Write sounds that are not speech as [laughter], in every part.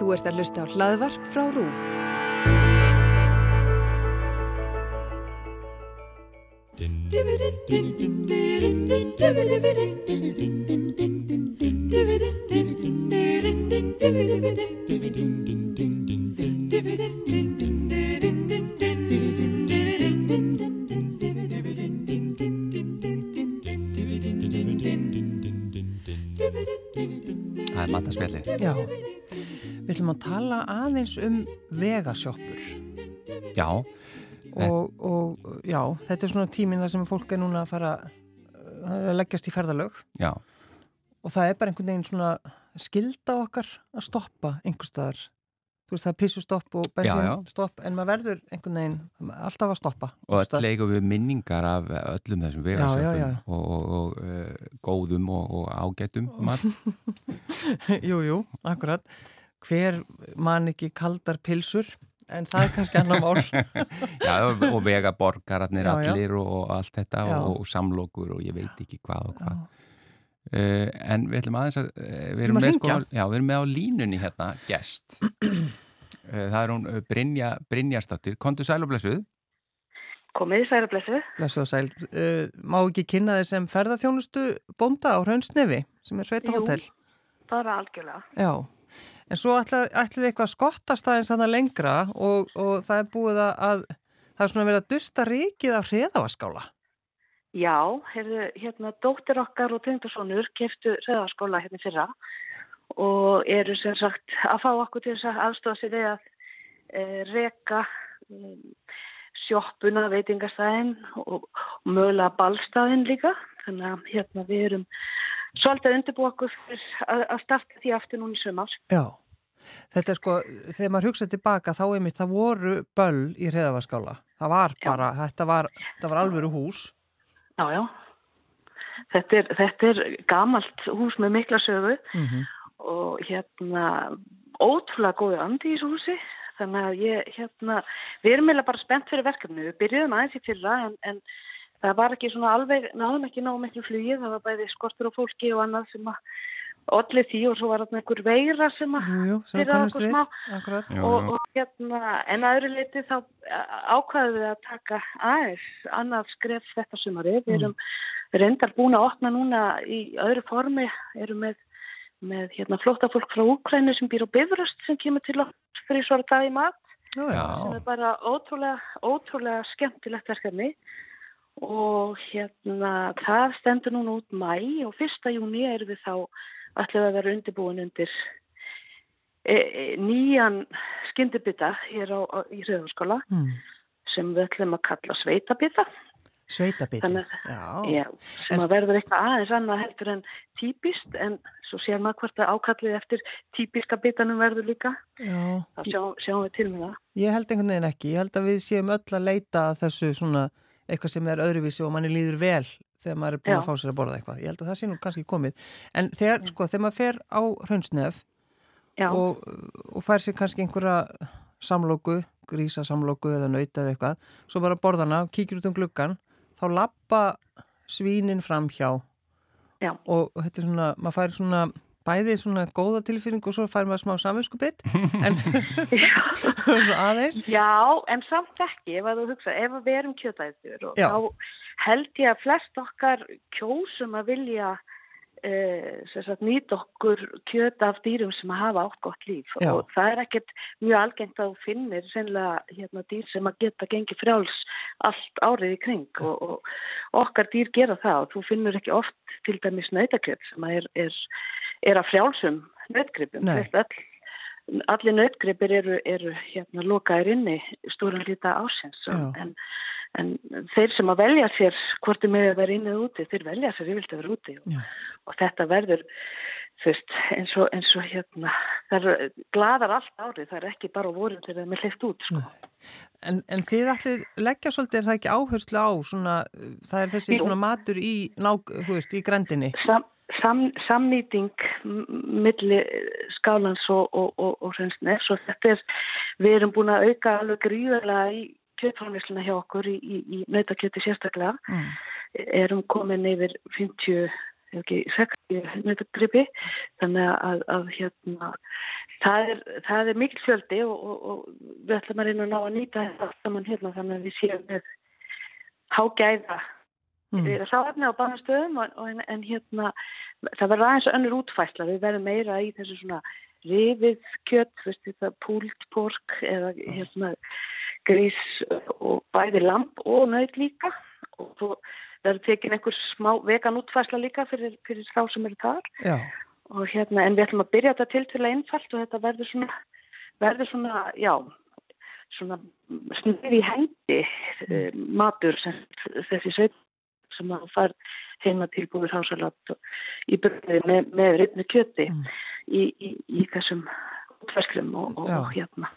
Þú ert að hlusta á hlaðvarp frá RÚF. Það er matasmjallið. Já, við ætlum að tala aðeins um vegasjoppur Já, og, og já, þetta er svona tíminn þar sem fólk er núna að fara að leggjast í ferðalög já, og það er bara einhvern veginn svona skilda okkar að stoppa einhver staðar. Þú veist það er pissustopp og bensinstopp en maður verður einhvern veginn alltaf að stoppa. og öll eigum við minningar af öllum þessum vegarsöpum og, og, og uh, góðum og, og ágætum mat. [laughs] Jú, jú, akkurat. Hver man ekki kaldar pilsur en það er kannski annar mál. [laughs] já, og, vegaborgararnir allir og, og allt þetta og, og samlokur og ég veit ekki hvað og hvað. Uh, en við ætlum aðeins að uh, við, erum með, sko, já, við erum með á línunni hérna gest uh, [clears throat] það er hún Brynja Brynjastóttir, kontu sæl og blessuð Komið í særablessu. Blessu og sæl. Uh, má ekki kynna þið sem ferðarþjónustu bónda á Hraunsnefi sem er sveita Jú. hótel? Bara algjörlega. Já. En svo ætlið þið eitthvað að skottast aðeins þannig lengra og, og það er búið að, að það er svona verið að dusta ríkið af hreðavaskála. Já, heyrðu, hérna, dóttir okkar og tengdarsonur keftu reyðarskóla hérna fyrra og eru sem sagt að fá okkur til þess að aðstofa sér við að e, reka e, sjoppuna, veitingastæðin og, og mögulega ballstæðin líka. Þannig að hérna við erum svolítið undirbúa okkur að, að starta því aftur núna í sömars. Já. Þetta er sko, þegar maður hugsaði tilbaka þá einmitt það voru böll í hreðavaskála. Það var Já. bara, þetta var, var alvöru hús. Já, já. Þetta er, þetta er gamalt hús með mikla sögu Mm og hérna ótrúlega góði andi í þessu húsi þannig að ég hérna við erum meila bara spennt fyrir verkefni við byrjuðum aðeins í fyrra en, en það var ekki svona alveg, náðum ekki ná miklu flugið, það var bæði skortur á fólki og annað sem að allir því og svo var þarna einhver veira sem að sem Fyrir kannast okkur smá. Og, jú. og hérna, en að öðru leiti þá ákvaðum við að taka aðeins annað skref þetta sumari. Við erum reyndar búin að opna núna í öðru formi, erum með, með hérna, flóttafólk frá Úkrænu sem býr á Bifröst sem kemur til okkur fyrir svara dag í mat. Það er bara ótrúlega, ótrúlega skemmtilegt verkefni og hérna það stendur núna út mæ og fyrsta júni erum við þá við að vera undirbúin undir e, e, nýjan skyndibita hér á, á, í Rauðarskóla Mm. sem við ætlum að kalla sveitabita Sveitabiti. Þannig Já. Já, sem En- að verður eitthvað aðeins annað heldur en típist en svo sér maður hvort að ákallið eftir típiska bitanum verður líka Já. þá sjáum, sjáum við til með það Ég held einhvern veginn ekki. Ég held að við séum öll að leita þessu svona eitthvað sem er öðruvísi og manni líður vel þegar maður er búin Já. að fá sér að borða eitthvað. Ég held að það sé nú kannski komið. En þegar, sko, þegar maður fer á hraunsnef og, og fær sér kannski einhverja samlóku, grísa samlóku eða nauta eða eitthvað, svo bara borðana og kíkir út um gluggan, þá lappa svínin fram hjá Já. og þetta er svona, maður fær svona bæði svona góða tilfinning og svo fær maður smá samvinskubitt [laughs] en [laughs] svona aðeins Já, en samt ekki ef að þú hugsa, ef að við erum Já. þá held ég að flest okkar kjósum að vilja uh, sagt, nýta okkur kjöt af dýrum sem að hafa átt gott líf Já. og það er ekkert mjög algengt að þú finnir sennilega hérna, dýr sem að geta gengið frjáls allt árið í kring og, og okkar dýr gera það og þú finnur ekki oft til dæmis nautakjöt sem að er, er, er að frjálsum. Flest öll allir nautgripir eru, eru hérna lokaðir inni stóran hluta ásins en, en þeir sem að velja sér hvort er með að vera inni eða úti þeir velja sér yfirlt að vera úti og, og þetta verður veist, eins og, eins og hérna það gladar allt árið það er ekki bara á vorin þegar það er með hlift út sko. en, en þið allir leggja svolítið er það ekki áherslu á svona, það er þessi Jú. svona matur í, þú veist, í grendinni Sam, sam, samnýting milli skálans og, og, og, og hrensnes og þetta er, við erum búin að auka alveg gríðarlega í kjötframlýsluna hjá okkur í, í, í nautakjöti sérstaklega mm. erum komin yfir 50 ef ekki 60 metagripi þannig að, að hérna það er, það er mikil fjöldi og, og, og við ætlum að reyna að ná að nýta þetta saman hérna þannig að við séum með hágæða Mm. við erum sáfni á bannastöðum en, en hérna það verður aðeins önnur útfæsla við verðum meira í þessu svona rifið kjött, veist þetta púlt pork eða hérna grís og bæði lamp og nöyð líka. Og svo verður tekin einhver smá vegan útfæsla líka fyrir, fyrir þá sem eru þar. Já, og hérna en við ætlum að byrja þetta til til að einfalt og þetta verður svona verður svona, já svona snið í hendi mm. matur sem þessi sveit sem að fær heima tilbúið hásalat í byrjuði með, með reyndinu kjöti Mm. í, í, í þessum útverslum og, og, Já. og hérna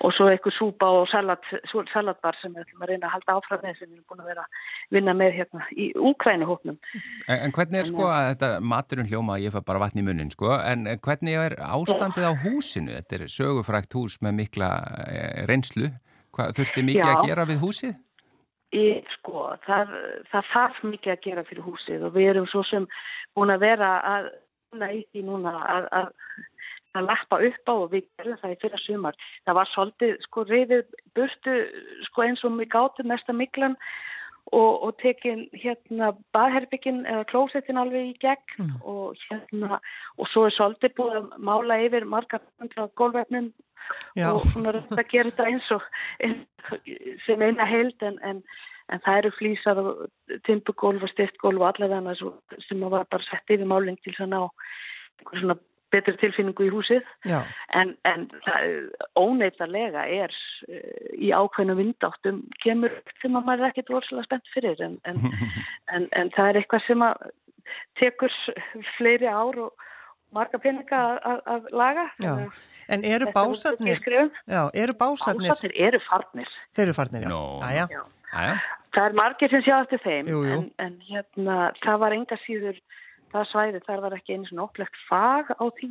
og svo eitthvað súpa og salat, salatbar sem við ætlum að reyna að halda áfram með sem við erum búin að vera að vinna með hérna í Úkrænihóknum En, en hvernig er sko að þetta maturinn hljóma að ég fær bara vatn í munnin sko, en hvernig er ástandið á húsinu? Þetta er sögufrækt hús með mikla eh, reynslu. Hvað, þurfti mikið Já. að gera við húsið? Í, sko, það, það þarf mikið að gera fyrir húsið og við erum svo sem búin að vera að núna að, að, að lappa upp á og við gerðum það í fyrra sumar. Það var svolítið sko reyðið burtu sko eins og við gátum mesta miklan og, og tekin hérna baðherbyggin eða klósettin alveg í gegn og hérna og svo er svolítið búið að mála yfir hundra gólvefnum og svona reynd að gera þetta eins og sem eina held en, en, en það eru flýsar og timpugólf og stiftgólf og allavega sem að var bara sett yfir máling til þess að ná einhver svona betri tilfinningu í húsið já, en, en það óneitarlega er uh, í ákveðnum vindáttum kemur sem að maður er ekkit rosalega spennt fyrir en, en, [laughs] en, en það er eitthvað sem að tekur fleiri ár og marga peninga að- að að laga já. En eru er básarnir, skrifum. já, eru básarnir, Básarnir eru farnir. þeir eru farnir, já. Jæja. Já. Aja. Það er margir sem sjá eftir þeim Jú, jú. En, en hérna, það var enga síður það svæði, þar var ekki einu svona ótlegt fag á því,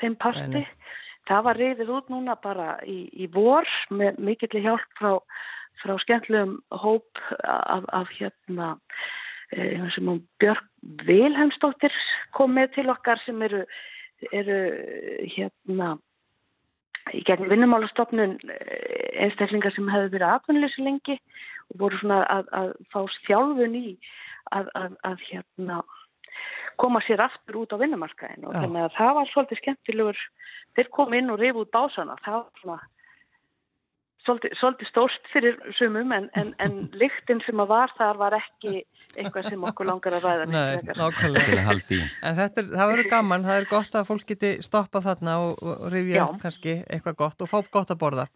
þeim parti. Það var reyðið út núna bara í, í vor með mikill hjálp frá, frá skemmtilegum hóp af, af hérna eh, sem hún Björk Vilhelmsdóttir kom með til okkar sem eru, eru hérna í gegnum vinnumálastofnun eh, einstaklingar sem hefðu verið atvinnleysi lengi og voru svona að, að fá þjálfun í að, að, að hérna koma sér aftur út á vinnumarkaðin og þannig að það var svolítið skemmtilegur. Þeir kom inn og rifu út básana. Það var svona svolítið, svolítið stórt fyrir sumum en, en, en [laughs] lyktin sem að var þar var ekki eitthvað sem okkur langar að ræða Nei, nákvæmlega. En þetta er, það verður gaman, það er gott að fólk geti stoppað þarna og, og upp kannski eitthvað gott og fá gott að borða.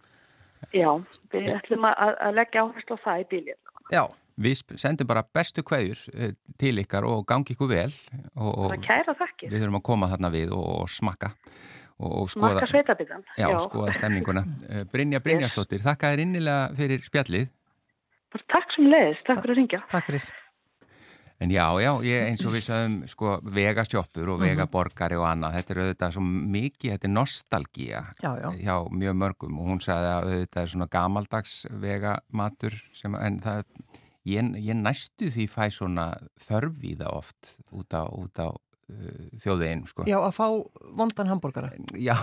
Já, við ætlum að, að leggja áherslu á það í bílið. Já, Við sendum bara bestu kveðjur eh, til ykkar og gangi ykkur vel og, við þurfum að koma þarna við og, og smakka og, og skoða, sveitabitan. já, skoða stemninguna. [laughs] Eh, Brynja Brynjastóttir, þakka þér innilega fyrir spjallið. Bara Takk sem leiðist, takk fyrir að ringja. takk fyrir. En já, já, ég, eins og við sagðum sko, vegasjoppur og vegaborgari og annað, þetta er auðvitað svo mikið, þetta er nostalgía Já, já. hjá mjög mörgum og hún sagði að auðvitað er svona gamaldags vegamatur sem, en það, ég, ég næstu því fæ svona þörf í það oft út á, út á uh, þjóðveginn, sko. Já, að fá vondan hambúrgara. Já,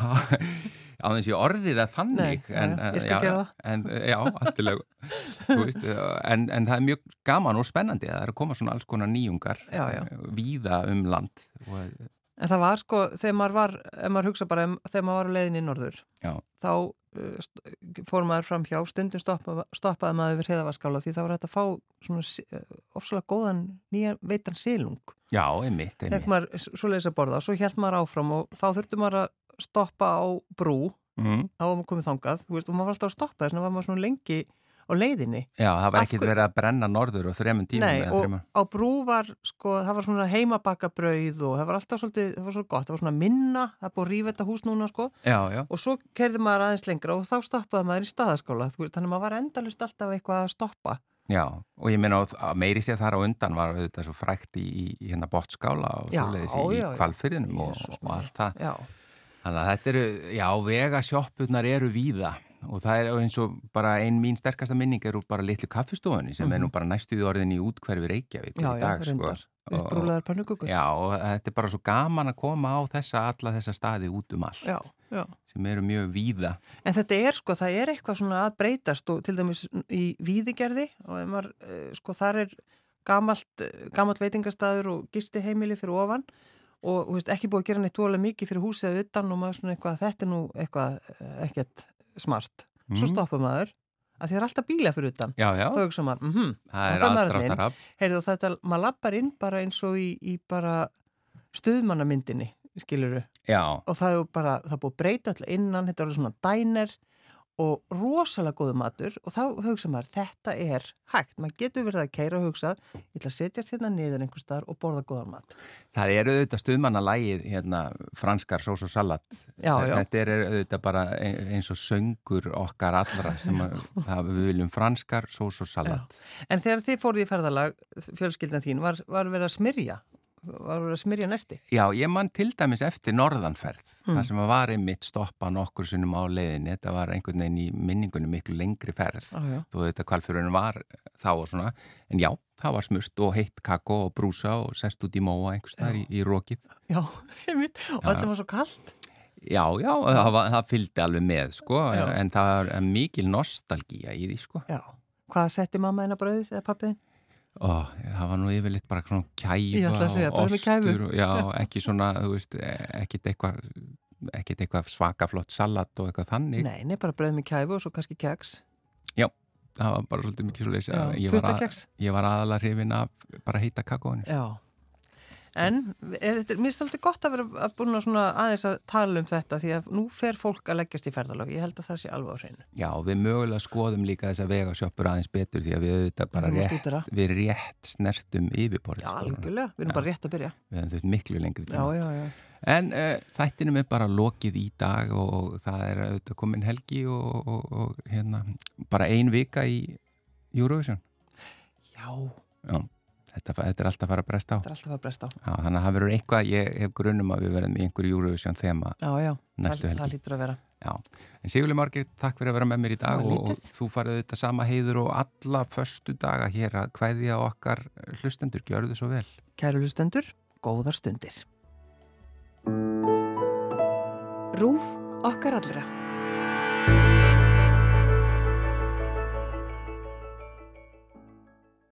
[laughs] á þess ég orðið það þannig. Nei, já, já, ég skal gera það. En, já, alltilega. veist, en, en það er mjög gaman og spennandi. Það er að koma svona alls konar nýjungar Já, já. víða um land. Og, En það var sko, þegar maður var, ef maður hugsa bara, um, þegar maður var á leiðin í norður, já, þá fór maður fram hjá, stundum stoppa, stoppaði maður við hreðavaskála því það var hægt að fá svona uh, ofsalega góðan nýjan veitan silung. já, einmitt, einmitt. maður svo leiðis að borða og svo held maður áfram og þá þurfti maður að stoppa á brú Mm. á að maður komið þangað, veist, og maður var alltaf að stoppa þess var maður svona lengi á leiðinni. Já, það var ekkert verið að brenna norður og þremum tímum Nei, og þremur. á brú var sko, það var svona heimabakabrauð og það var alltaf svolítið, það var svo gott, það var svona minna, það búið að rífa þetta hús núna sko Já, já, og svo kerði maður aðeins lengra og þá stoppaði maður í staðaskóla, þannig að maður var endalust alltaf eitthvað að stoppa. já, og ég meina að meiri sér þar á undan var auðvitað svo frækt í, í hérna bottskála og Já, svoleiðis í, já, í. Já, Þannig að þetta eru, já, vegasjoppurnar eru víða og það er eins og bara ein mín sterkasta minning er úr bara litlu kaffistofunni sem er nú bara næstuði orðin í útkverfi Reykjavík Mhm. Já, í já, dag sko. reyndar. Og- Upprúlegar pannugugur. Já, og þetta er bara svo gaman að koma á þessa, alla þessa staði út um allt Já, já. sem eru mjög víða. En þetta er sko, það er eitthvað svona að breytast og til dæmis í víðigerði og maður, eh, sko, þar er gamalt, gamalt veitingastæður og gisti heimili fyrir ofan og þú veist, ekki búið að gera neitt tólega mikið fyrir húsið utan og maður svona eitthvað, þetta er nú eitthvað eh, ekkert smart. Svo Mm. stoppar maður að því það er alltaf bíla fyrir utan. Já, já, Þá hugsa maður, mhm, það er aðdráttaraf. heyrðu þetta, maður lappar inn bara eins og í, í bara stuðmannamyndinni, skiluru. Já, og það er bara, það er búið að breyta alltaf innan, þetta er alveg svona dæner og rosalega góðu matur og þá hugsa maður, þetta er hægt maður getur verið að keira og hugsa ég ætla að setjast hérna niður einhver staðar og borða góðan mat það eru auðvitað stuðmannalægið hérna, franskar sós og salat. Já, já. Þetta er auðvitað bara e- eins og söngur okkar allra sem að, [laughs] við viljum franskar sós og salat. en þegar þið fóruð í ferðalag fjölskyldan þín, var, var verið að smyrja var að smyrja nesti Já, ég man til dæmis eftir norðanferð, Mm. það sem var einmitt stoppa nokkur sinnum á leiðinni, þetta var einhvern veginn í minningunum miklu lengri ferð, já, já. þó þetta kvalfjörun var þá og svona, en já, það var smurt og heitt kakó og brúsa og sest út í móa einhvers þar í, í rókið. já, [laughs] einmitt, og þetta var svo kallt Já, já, það, var, það fylgdi alveg með, sko, Já. en það var mikil nostalgía í því, sko. já, hvað setti mamma eina brauðið eða pappiðin? Ó, það var nú yfirleitt bara svona kæfa segja, og ostur og, já, ekki svona, þú veist, ekkit eitthvað ekkit eitthvað svakaflott salat og eitthvað þannig. Nei, nei, bara brauð með kæfu og svo kannski keks. Það var bara svolítið mikið svo Já, var að- ég var aðalega hrifin af bara heita kakóinu. Já. En er, þetta- mér finnst alltaf gott að vera að búin að aðeins að tala um þetta því að nú fer fólk að leggjast í ferðalög. Ég held að það sé alveg á hreinu. já, við mögulega skoðum líka þess að vega sjoppur aðeins betur því að við auðvitað bara erum rétt, við rétt snertum yfirborðið Já, sko. algjörlega. Við erum Já. bara rétt að byrja. við hefum þurft miklu lengri Já, tíma já, já. en uh, þættinum er bara lokið í dag og, og það er auðvitað komin helgi og, og, og hérna bara ein vika í Eurovision Já, já, þetta, þetta er alltaf að fara að bresta á þetta er alltaf að bresta á. já, þannig að það verður eitthvað, ég hef grunum að við verðum í einhverju Eurovision þema Já, já. Næstu það, helgi. Það lítur að vera. Já, en Sigurli Margir, takk fyrir að vera með mér í dag og, og þú farið þetta sama heiður og alla föstu daga hér að kvæðja okkar hlustendur, gjörðu svo vel. Kæru lustendur, góðar stundir. Rúf okkar allra.